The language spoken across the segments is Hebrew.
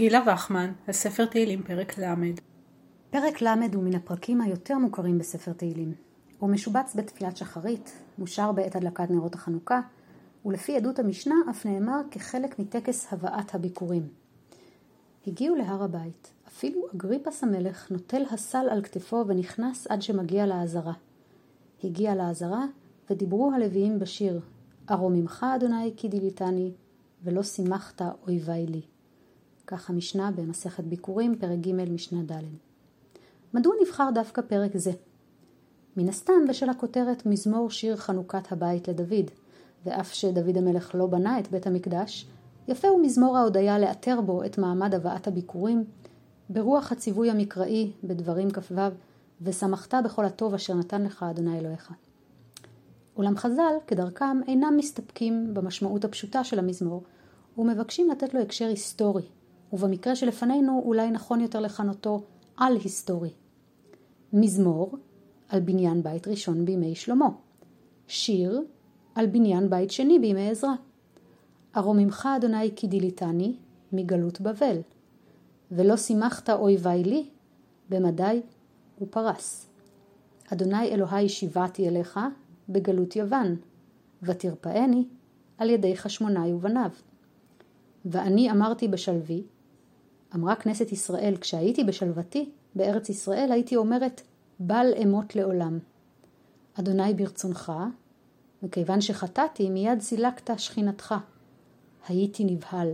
גילה וחמן, הספר תהילים פרק ל' פרק ל' הוא מן הפרקים היותר מוכרים בספר תהילים. הוא משובץ בתפילת שחרית, מושר בעת הדלקת נרות החנוכה, ולפי עדות המשנה אף נאמר כחלק מטקס הבאת הביקורים. הגיעו להר הבית, אפילו אגריפס המלך נוטל הסל על כתפו ונכנס עד שמגיע לעזרה. הגיע לעזרה, ודיברו הלוויים בשיר, ארוממך אדוני כי דיליתני, ולא שימחת אויבי לי. כך המשנה במסכת ביקורים, פרק ג' משנה ד'. מדוע נבחר דווקא פרק זה? מן הסתם בשל הכותרת מזמור שיר חנוכת הבית לדוד, ואף שדוד המלך לא בנה את בית המקדש, יפה הוא מזמור ההודיה לאתר בו את מעמד הבאת הביקורים, ברוח הציווי המקראי בדברים כ"ו, ושמחת בכל הטוב אשר נתן לך אדוני אלוהיך. אולם חז"ל, כדרכם, אינם מסתפקים במשמעות הפשוטה של המזמור, ומבקשים לתת לו הקשר היסטורי, ובמקרה שלפנינו אולי נכון יותר לכנותו על היסטורי. מזמור על בניין בית ראשון בימי שלמה. שיר על בניין בית שני בימי עזרא. ארוממך אדוני כי דיליתני מגלות בבל. ולא שימחת אויבי לי במדי ופרס. אדוני אלוהי שיבעתי אליך בגלות יוון, ותרפאני על ידי חשמונאי ובניו. ואני אמרתי בשלוי, אמרה כנסת ישראל, כשהייתי בשלוותי בארץ ישראל, הייתי אומרת, בל אמות לעולם. אדוני ברצונך, וכיוון שחטאתי, מיד סילקת שכינתך. הייתי נבהל.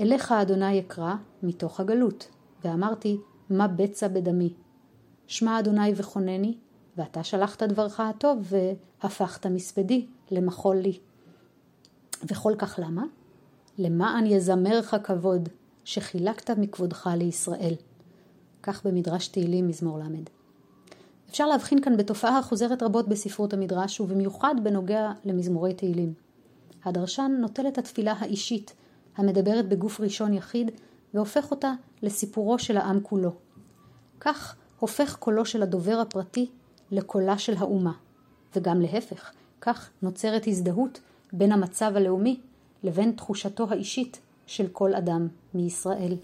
אליך אדוני אקרא מתוך הגלות, ואמרתי, מה בצע בדמי. שמע אדוני וכונני, ואתה שלחת דברך הטוב, והפכת מספדי למחול לי. וכל כך למה? למען יזמרך כבוד, שחילקת מכבודך לישראל. כך במדרש תהילים מזמור ל'. אפשר להבחין כאן בתופעה החוזרת רבות בספרות המדרש, ובמיוחד בנוגע למזמורי תהילים. הדרשן נוטל את התפילה האישית, המדברת בגוף ראשון יחיד, והופך אותה לסיפורו של העם כולו. כך הופך קולו של הדובר הפרטי לקולה של האומה, וגם להפך, כך נוצרת הזדהות בין המצב הלאומי לבין תחושתו האישית של כל אדם מישראל.